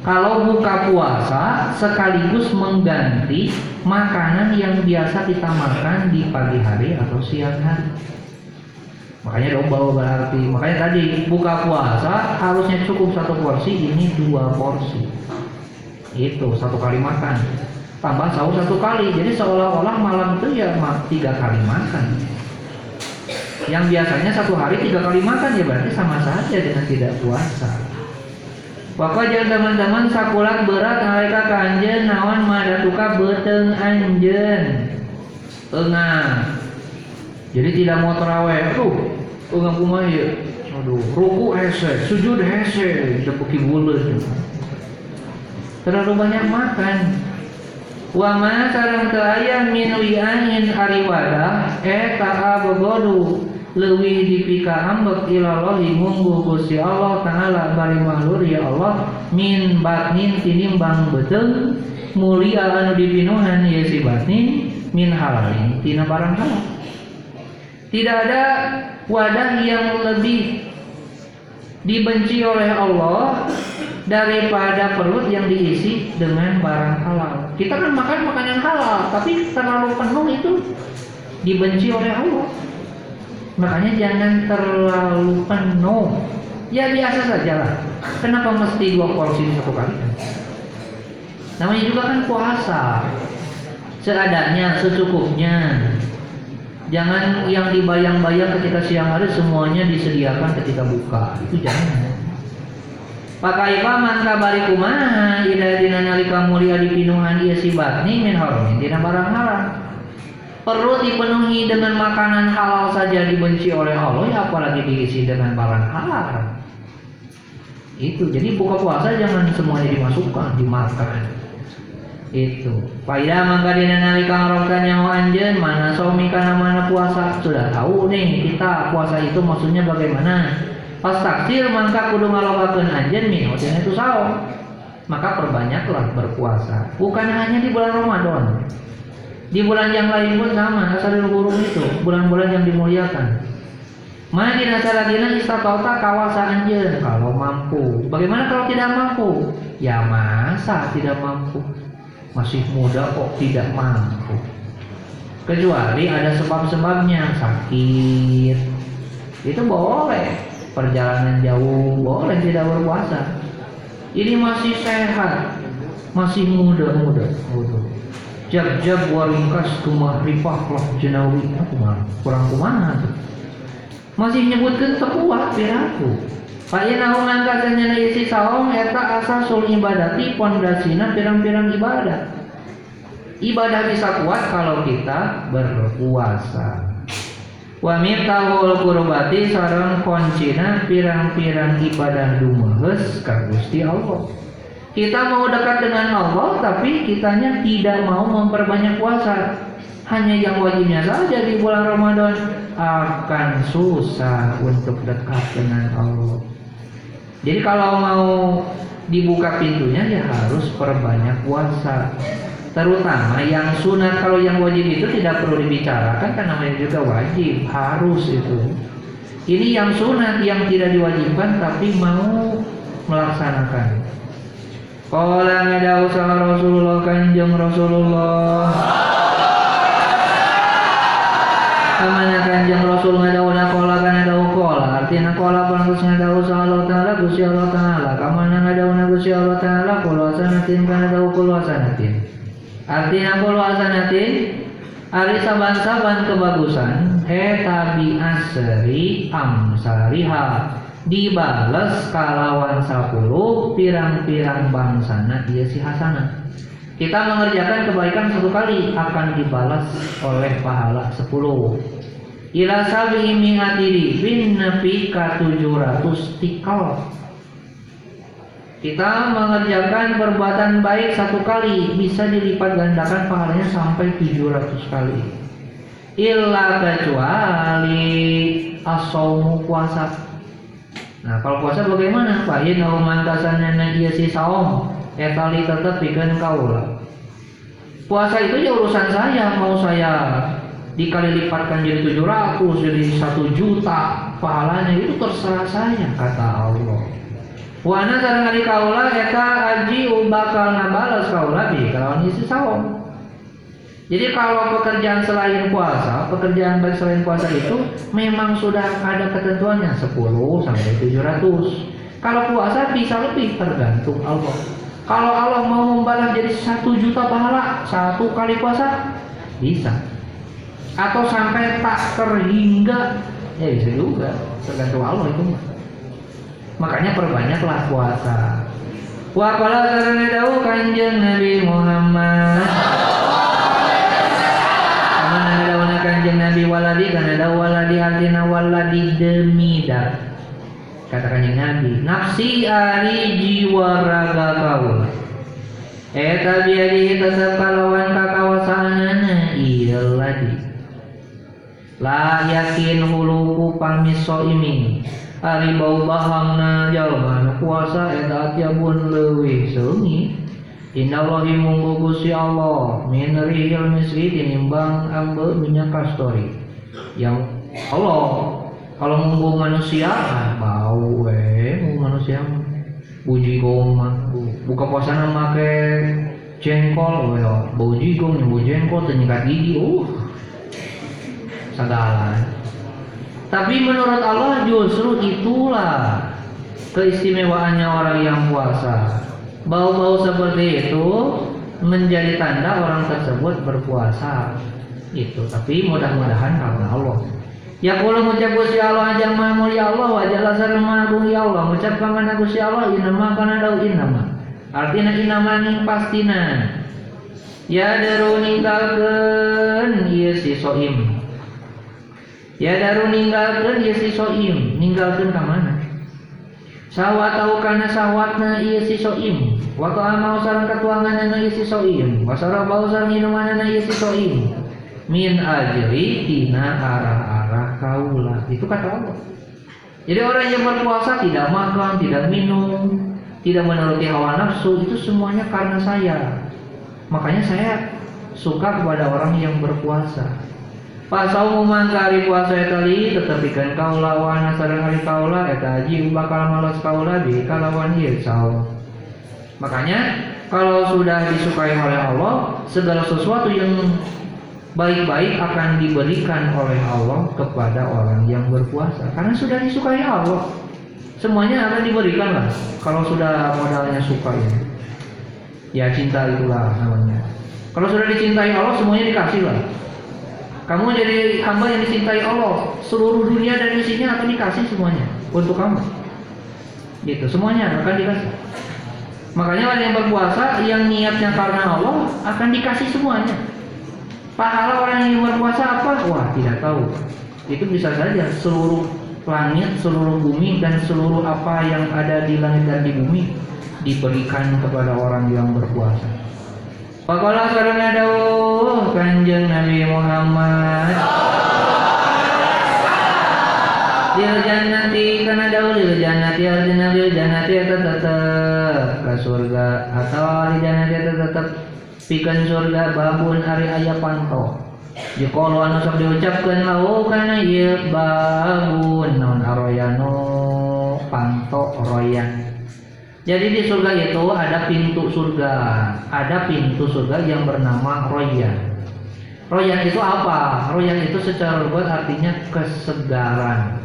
B: kalau buka puasa sekaligus mengganti makanan yang biasa kita makan di pagi hari atau siang hari. Makanya domba berarti, makanya tadi buka puasa harusnya cukup satu porsi, ini dua porsi. Itu satu kali makan. Tambah sahur satu kali, jadi seolah-olah malam itu ya tiga kali makan. Yang biasanya satu hari tiga kali makan ya berarti sama saja dengan tidak puasa. Pokoknya teman-teman sakulat berat nalika ka anjeun naon madatuka beteng anjeun. Enggak. Jadi tidak mau terawih. Aduh, enggak kumaha ieu. Aduh, ruku hese, sujud hese, depeki buleun. Terlalu banyak makan. Wa ma sareng teu aya min wi'ain ari wadah leuwih dipika ambek ilallahi munggu Gusti Allah taala bari mahlur ya Allah min batnin tinimbang beteung mulia anu dipinuhan ya si batnin min halalin tina barang halal tidak ada wadah yang lebih dibenci oleh Allah daripada perut yang diisi dengan barang halal. Kita kan makan makanan halal, tapi terlalu penuh itu dibenci oleh Allah. Makanya jangan terlalu penuh. Ya biasa saja lah. Kenapa mesti dua porsi satu kali? Namanya juga kan puasa. Seadanya, secukupnya. Jangan yang dibayang-bayang ketika siang hari semuanya disediakan ketika buka. Itu jangan. Pakaipa man kabari kumaha ila dina nalika mulia dipinuhan ieu si batni min haramin dina barang haram. Perlu dipenuhi dengan makanan halal saja dibenci oleh Allah ya apalagi diisi dengan barang halal. Itu. Jadi buka puasa jangan semuanya dimasukkan, dimakan. Itu. Faida mangka dina nalika ngarokkan nyawa anjeun mana somi kana mana puasa. Sudah tahu nih kita puasa itu maksudnya bagaimana? Pas taksir maka kudu ngalokakeun anjeun minum tina itu saum. Maka perbanyaklah berpuasa. Bukan hanya di bulan Ramadan. Di bulan yang lain pun sama, asal burung itu, bulan-bulan yang dimuliakan. Mana di nasaladina istatota kawasa anjeun kalau mampu. Bagaimana kalau tidak mampu? Ya masa tidak mampu? Masih muda kok tidak mampu. Kecuali ada sebab-sebabnya, sakit. Itu boleh perjalanan jauh boleh tidak berpuasa ini masih sehat masih muda-muda jab-jab waringkas kumahrifah lah jenawi. Kumah kurang kumaha tuh masih nyebutkan tekuat piraku Pak nahu ngangkatnya isi saum eta asasul ibadati pondasina pirang-pirang ibadah. Ibadah bisa kuat kalau kita berpuasa. Wa mitahul kurbati sarang koncina pirang-pirang ibadah dumahes ka Gusti Allah kita mau dekat dengan Allah tapi kitanya tidak mau memperbanyak puasa. Hanya yang wajibnya saja di bulan Ramadan. Akan susah untuk dekat dengan Allah. Jadi kalau mau dibuka pintunya ya harus perbanyak puasa. Terutama yang sunat kalau yang wajib itu tidak perlu dibicarakan karena namanya juga wajib. Harus itu. Ini yang sunat yang tidak diwajibkan tapi mau melaksanakan Qala ngadau salah Rasulullah kanjeng Rasulullah. Kamana kanjeng Rasul ngadau na kola kana dau kola artinya kola pangus ngadau sa Allah taala Gusti Allah taala. Kamana ngadau na Gusti Allah taala? Kula sanatin kana dau kula sanatin Artinya kalau asanatin Ari saban-saban kebagusan. Eta bi asri amsariha dibales kalawan 10 pirang-pirang bangsana ieu si hasanah. Kita mengerjakan kebaikan satu kali akan dibalas oleh pahala 10. Ila sabi mi'ati bin nafi ka 700 tikal kita mengerjakan perbuatan baik satu kali bisa dilipat gandakan pahalanya sampai 700 kali. Illa kecuali asaumu puasa. Nah kalau puasa bagaimana? Pak Yin mantasannya iya si saum etali tetap bikin kaula. Puasa itu ya urusan saya mau saya dikali lipatkan jadi 700 jadi satu juta pahalanya itu terserah saya kata Allah. Wana sareng ari kaula eta aji bakal nabalas kaula bi kalawan isi saum. Jadi kalau pekerjaan selain puasa, pekerjaan selain puasa itu memang sudah ada ketentuannya 10 sampai 700. Kalau puasa bisa lebih tergantung Allah. Kalau Allah mau membalas jadi satu juta pahala satu kali puasa bisa. Atau sampai tak terhingga ya bisa juga tergantung Allah itu. Makanya perbanyaklah puasa. Wa qala Kanjeng Nabi Muhammad. Nabi waladi kana dawuh waladi artina waladi demi dak. Kata Kanjeng Nabi, nafsi ari jiwa raga kaula. Eta biadi tetep kalawan kakawasanana iya ladi. La yakin huluku pamiso ini Ari bau bahamna jalma puasa eta pun leuwih seungi Innallahi munggu Gusti Allah min rihil misri tinimbang ambe minyak kastori. Yang Allah kalau munggu manusia ah, bau munggu manusia buji gong mah buka puasa make jengkol we bau jigong bau jengkol ternyikat gigi uh segala tapi menurut Allah justru itulah keistimewaannya orang yang puasa. Bau-bau seperti itu menjadi tanda orang tersebut berpuasa. Itu. Tapi mudah-mudahan karena Allah. Ya kalau mengucap Gusti Allah aja mahmul ya Allah wajah lasar magung ya Allah mengucap kana Gusti Allah inama kana dau inama. Artinya inama ning pastina. Ya daru ninggalkeun ieu si soim Ya daru ninggalkan ieu si soim, ninggalkan ka mana? Sawat tahu kana sawatna ieu si soim. Wa mau sareng katuanganna ieu si soim. Wa sarabau sareng minumanna ieu si soim. Min ajri tina arah-arah kaula. Itu kata Allah. Jadi orang yang berpuasa tidak makan, tidak minum, tidak menuruti hawa nafsu itu semuanya karena saya. Makanya saya suka kepada orang yang berpuasa. Pasau mangkari puasa etali tetapi kan kaula wana sareng hari kaula eta haji bakal malas kaula di kalawan ieu saum. Makanya kalau sudah disukai oleh Allah, segala sesuatu yang baik-baik akan diberikan oleh Allah kepada orang yang berpuasa karena sudah disukai Allah. Semuanya akan diberikan lah kalau sudah modalnya suka ya. Ya cinta itulah namanya. Kalau sudah dicintai Allah semuanya dikasih lah. Kamu jadi hamba yang dicintai Allah. Seluruh dunia dan isinya akan dikasih semuanya untuk kamu. Gitu, semuanya akan dikasih. Makanya orang yang berpuasa yang niatnya karena Allah akan dikasih semuanya. Pahala orang yang berpuasa apa? Wah, tidak tahu. Itu bisa saja seluruh langit, seluruh bumi dan seluruh apa yang ada di langit dan di bumi diberikan kepada orang yang berpuasa. Pakola sarana dawuh Kanjeng Nabi Muhammad. Lil jannati kana dawuh lil jannati artinya lil jannati eta tetep. Ke surga atau lil jannati eta tetep. Pikeun surga babun hari aya panto Jikolo anu sok diucapkeun lahu kana ieu babun. Naon aroyano panto royan jadi di surga itu ada pintu surga, ada pintu surga yang bernama Royan. Royan itu apa? Royan itu secara lugas artinya kesegaran.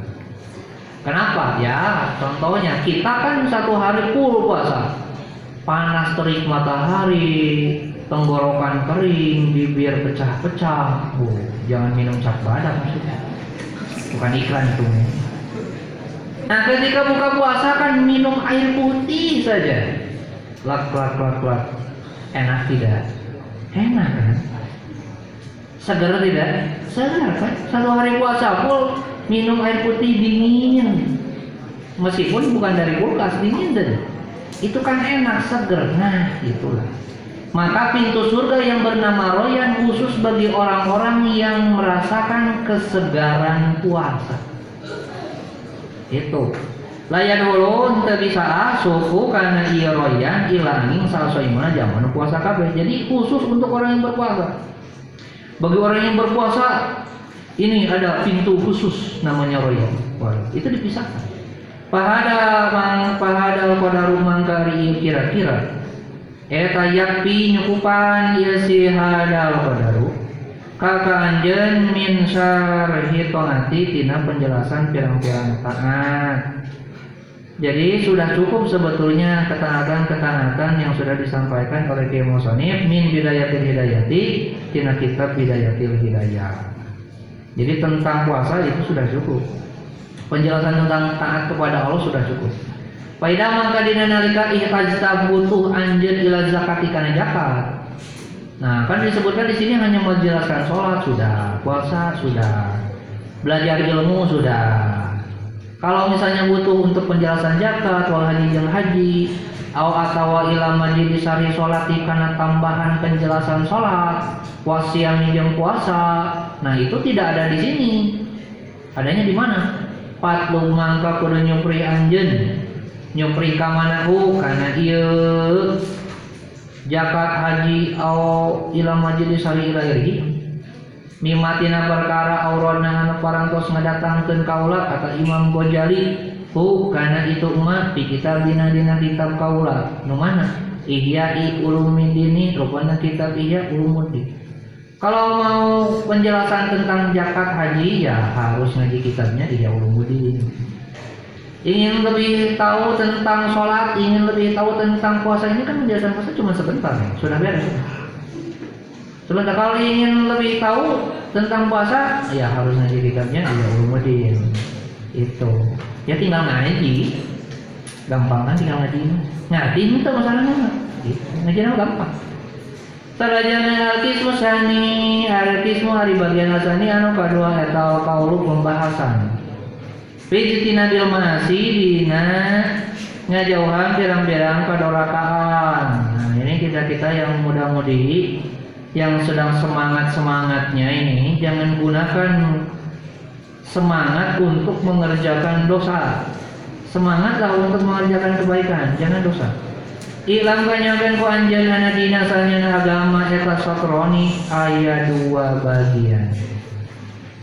B: Kenapa? Ya, contohnya kita kan satu hari full puasa, panas terik matahari, tenggorokan kering, bibir pecah-pecah. Oh, jangan minum cap badak maksudnya. Bukan iklan itu. Nah, ketika buka puasa kan minum air putih saja. Lak, lak, lak, lak. Enak tidak? Enak kan? Segar tidak? Segar kan? Satu hari puasa full minum air putih dingin. Meskipun bukan dari kulkas, dingin saja. Itu kan enak, segar. Nah, itulah. Maka pintu surga yang bernama Royan khusus bagi orang-orang yang merasakan kesegaran puasa. Itu. Layan ulun teu bisa karena iya royan ilanging salsoimuna zaman puasa kabeh. Jadi khusus untuk orang yang berpuasa. Bagi orang yang berpuasa ini ada pintu khusus namanya royan. Itu dipisahkan. Pahada mang pahada qadaru mangkari kira-kira eta yakpi nyukupan ieu si hadal qadaru Kakak anjen min syarhi toati tina penjelasan pirang-pirang taat jadi sudah cukup sebetulnya ketaatan-ketaatan yang sudah disampaikan oleh Kiai Musonif min bidayatil hidayati tina kitab bidayatil hidayah. Jadi tentang puasa itu sudah cukup. Penjelasan tentang taat kepada Allah sudah cukup. Faidah mangka dina nalika ihtajta butuh anjeun ila zakati kana zakat. Nah, kan disebutkan di sini hanya menjelaskan sholat sudah, puasa sudah, belajar ilmu sudah, kalau misalnya butuh untuk penjelasan zakat, wal haji haji, atau atawa ila majlis sari sholati karena tambahan penjelasan sholat, wasiami yang puasa, nah itu tidak ada di sini. Adanya di mana? Patlu mangka kudu nyupri anjen, nyupri kamanahu karena iya zakat haji au ila majlis sari ila irhi mimatina perkara aurona anu parantos ngadatangkeun kaula kata Imam Ghazali hu kana itu emak di dina dina kitab kaula nu mana? Ihya'i Ulumuddin rupanya kitab Ihya Ulumuddin kalau mau penjelasan tentang zakat haji ya harus ngaji kitabnya Ihya Ulumuddin ingin lebih tahu tentang sholat, ingin lebih tahu tentang puasa ini kan penjelasan puasa cuma sebentar ya, sudah beres. Sebentar kalau ingin lebih tahu tentang puasa, ya harus ngaji kitabnya ya Ulumuddin. Itu. Ya tinggal ngaji. Gampang kan tinggal ngaji. Ngaji itu masalahnya. Gitu. Ngaji nama gampang. Sarajana al-kismu sani, al-kismu hari bagian asani anu kadua eta kaulu pembahasan. Nabil masih dina ngajauhan pirang-pirang kadorakaan. Nah, ini kita-kita yang muda-mudi yang sedang semangat-semangatnya ini jangan gunakan semangat untuk mengerjakan dosa. Semangatlah untuk mengerjakan kebaikan, jangan dosa. Ilam kanyakan ku anjana dina salnya agama eta satroni ayat dua bagian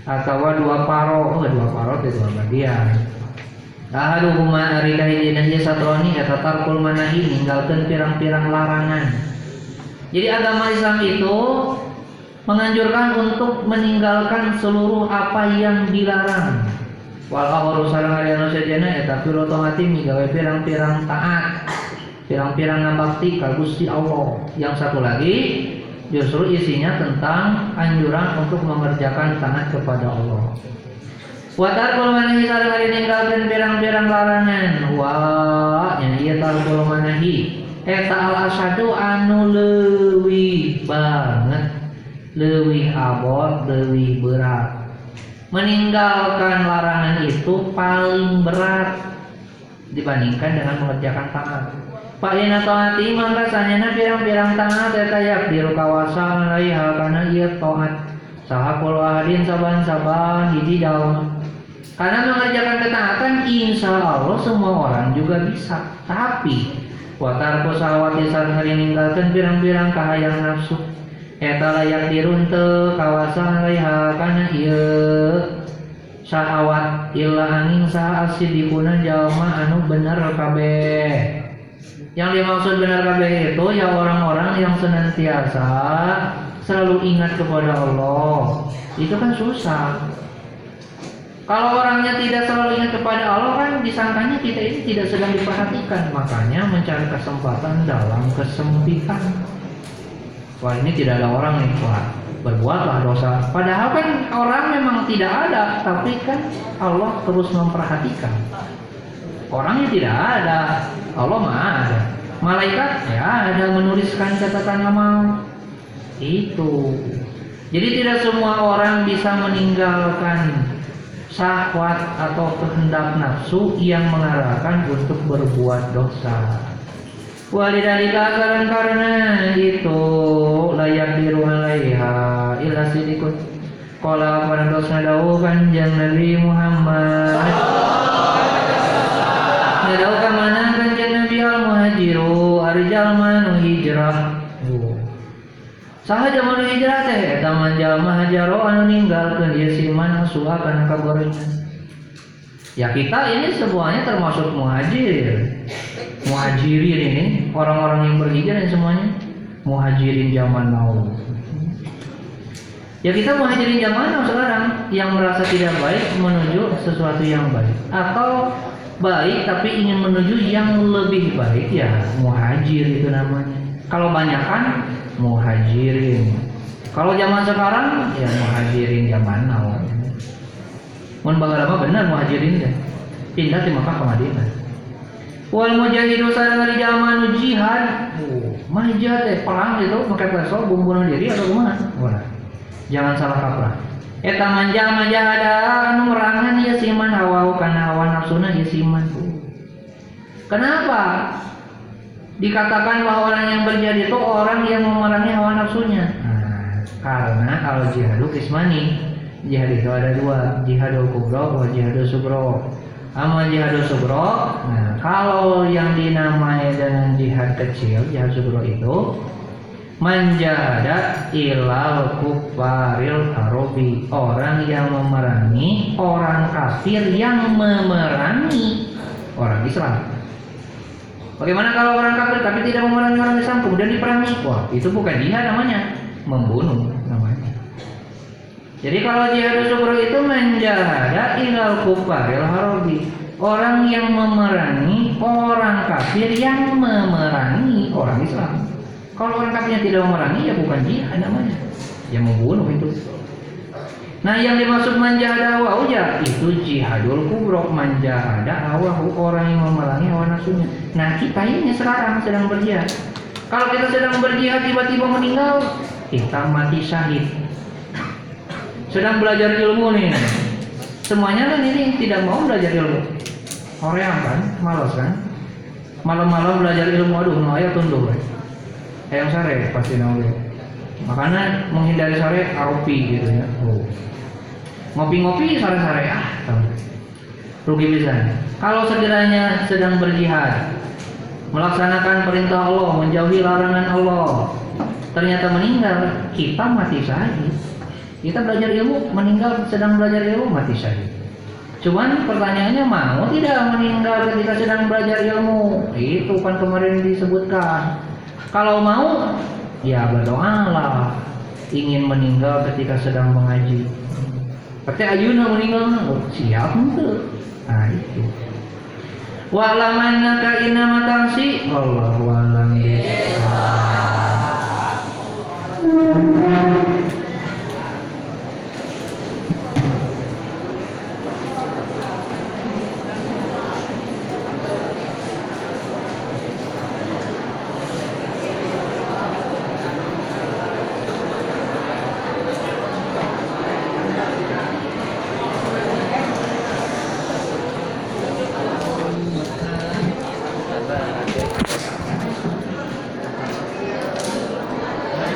B: atau dua paro, oh, dua paro itu dua bagian. Ahaduhuma ari kahidina satroni eta tarkul manahi ninggalkeun pirang-pirang larangan jadi agama Islam itu menganjurkan untuk meninggalkan seluruh apa yang dilarang. Wal awwalu sareng ari anu sajana eta hati migawe pirang-pirang taat, pirang-pirang ngabakti ka Gusti Allah. Yang satu lagi justru isinya tentang anjuran untuk mengerjakan taat kepada Allah. Watar kalau manahi sareng ari ninggalkeun pirang-pirang larangan. Wa yang ieu tarkul manahi eta al asadu anu lewi banget lewi abot lewi berat meninggalkan larangan itu paling berat dibandingkan dengan mengerjakan taat Pak Ina taati maka sanyana pirang-pirang taat eta yak diru kawasan laiha kana ieu taat. Saha kulo saban-saban hiji daun. Karena mengerjakan ketaatan insya Allah semua orang juga bisa. Tapi Watar pesawat sareng hari ninggalkan pirang-pirang kahayang nafsu. Eta layak dirunte kawasan laiha kana ieu syahwat. Illa angin saha asidikunan jalma anu bener kabeh yang dimaksud benar kabeh itu ya orang-orang yang senantiasa selalu ingat kepada Allah itu kan susah kalau orangnya tidak selalu ingat kepada Allah kan disangkanya kita ini tidak sedang diperhatikan. Makanya mencari kesempatan dalam kesempitan. wah ini tidak ada orang nih wah berbuatlah dosa padahal kan orang memang tidak ada tapi kan Allah terus memperhatikan orangnya tidak ada Allah mah ada malaikat ya ada menuliskan catatan amal itu jadi tidak semua orang bisa meninggalkan syahwat atau kehendak nafsu yang mengarahkan untuk berbuat dosa. Walidalika akaran karena itu layak biru alaiha illa sidikun. Kala pada dosa dawu kanjeng Nabi Muhammad. Ngadau ka mana kanjeng Nabi al muhajiru arjal manu hijrah. Oh. Saha zaman hijrah teh eta manjalma hajaro anu ninggalkeun ieu siman suha kana kagorengan. Ya kita ini semuanya termasuk muhajir. Muhajirin ini orang-orang yang berhijrah semuanya muhajirin zaman now. Ya kita muhajirin zaman now sekarang yang merasa tidak baik menuju sesuatu yang baik atau baik tapi ingin menuju yang lebih baik ya muhajir itu namanya. Kalau banyak kan muhajirin. Kalau zaman sekarang ya muhajirin zaman now. Mun bagalama benar muhajirin ya. Pindah di Makkah ke Madinah. Wal mujahidu di zaman jihad. Mah teh perang itu pakai peso bunuh diri atau gimana? Jangan salah kaprah. Eta manja manja ada anu merangan ya siman hawa kana hawa nafsuna ya siman. Kenapa? dikatakan bahwa orang yang berjihad itu orang yang memerangi hawa nafsunya. Nah, karena kalau jihadu kismani, jihad itu ada dua, jihadul kubro dan jihadul subro. Ama jihadul subro, nah kalau yang dinamai dengan jihad kecil, jihad subro itu menjahada ilal kufaril harobi orang yang memerangi orang kafir yang memerangi orang Islam Bagaimana kalau orang kafir tapi tidak memerangi orang Islam kemudian diperangi? Wah, itu bukan jihad namanya, membunuh namanya. Jadi kalau jihad syukur itu menjahada ilal kufaril harobi orang yang memerangi orang kafir yang memerangi orang Islam. Kalau orang kafirnya tidak memerangi ya bukan jihad namanya, ya membunuh itu. Nah yang dimaksud manjahada hawa ya itu jihadul kubro manjahada hawa orang yang memerangi hawa nafsunya. Nah kita ini sekarang sedang berjihad. Kalau kita sedang berjihad tiba-tiba meninggal, kita mati syahid. Sedang belajar ilmu nih. Semuanya kan ini tidak mau belajar ilmu. Korea kan, malas kan. Malam-malam belajar ilmu, aduh, no tunduk. Yang sare pasti nawe. Makanya menghindari sore aropi gitu ya. Oh. Ngopi-ngopi sore-sore ah rugi bisa kalau sekiranya sedang berjihad melaksanakan perintah Allah menjauhi larangan Allah ternyata meninggal kita mati syahid. Kita belajar ilmu meninggal sedang belajar ilmu mati syahid. Cuman pertanyaannya mau tidak meninggal ketika sedang belajar ilmu? Itu kan kemarin disebutkan kalau mau ya berdoalah ingin meninggal ketika sedang mengaji. Pati ayuna meninggal. Oh, siap itu. Nah itu. Walaman ka ina matangsi Allah walam